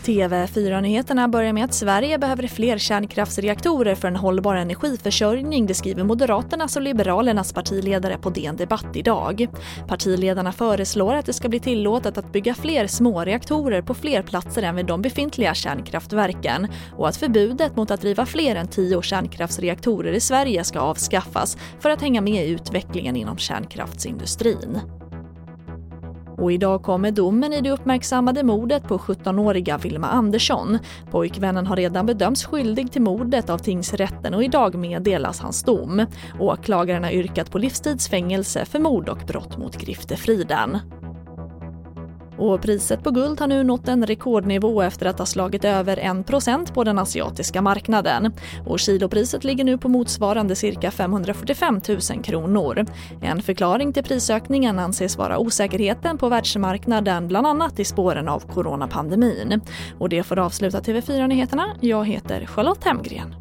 TV4-nyheterna börjar med att Sverige behöver fler kärnkraftsreaktorer för en hållbar energiförsörjning, det skriver Moderaternas och Liberalernas partiledare på DN Debatt idag. Partiledarna föreslår att det ska bli tillåtet att bygga fler små reaktorer på fler platser än vid de befintliga kärnkraftverken och att förbudet mot att driva fler än tio kärnkraftsreaktorer i Sverige ska avskaffas för att hänga med i utvecklingen inom kärnkraftsindustrin. Och idag kommer domen i det uppmärksammade mordet på 17-åriga Vilma Andersson. Pojkvännen har redan bedömts skyldig till mordet av tingsrätten och idag meddelas hans dom. Åklagaren har yrkat på livstidsfängelse för mord och brott mot griftefriden. Och priset på guld har nu nått en rekordnivå efter att ha slagit över 1 på den asiatiska marknaden. Och kilopriset ligger nu på motsvarande cirka 545 000 kronor. En förklaring till prisökningen anses vara osäkerheten på världsmarknaden, bland annat i spåren av coronapandemin. Och det får avsluta TV4-nyheterna. Jag heter Charlotte Hemgren.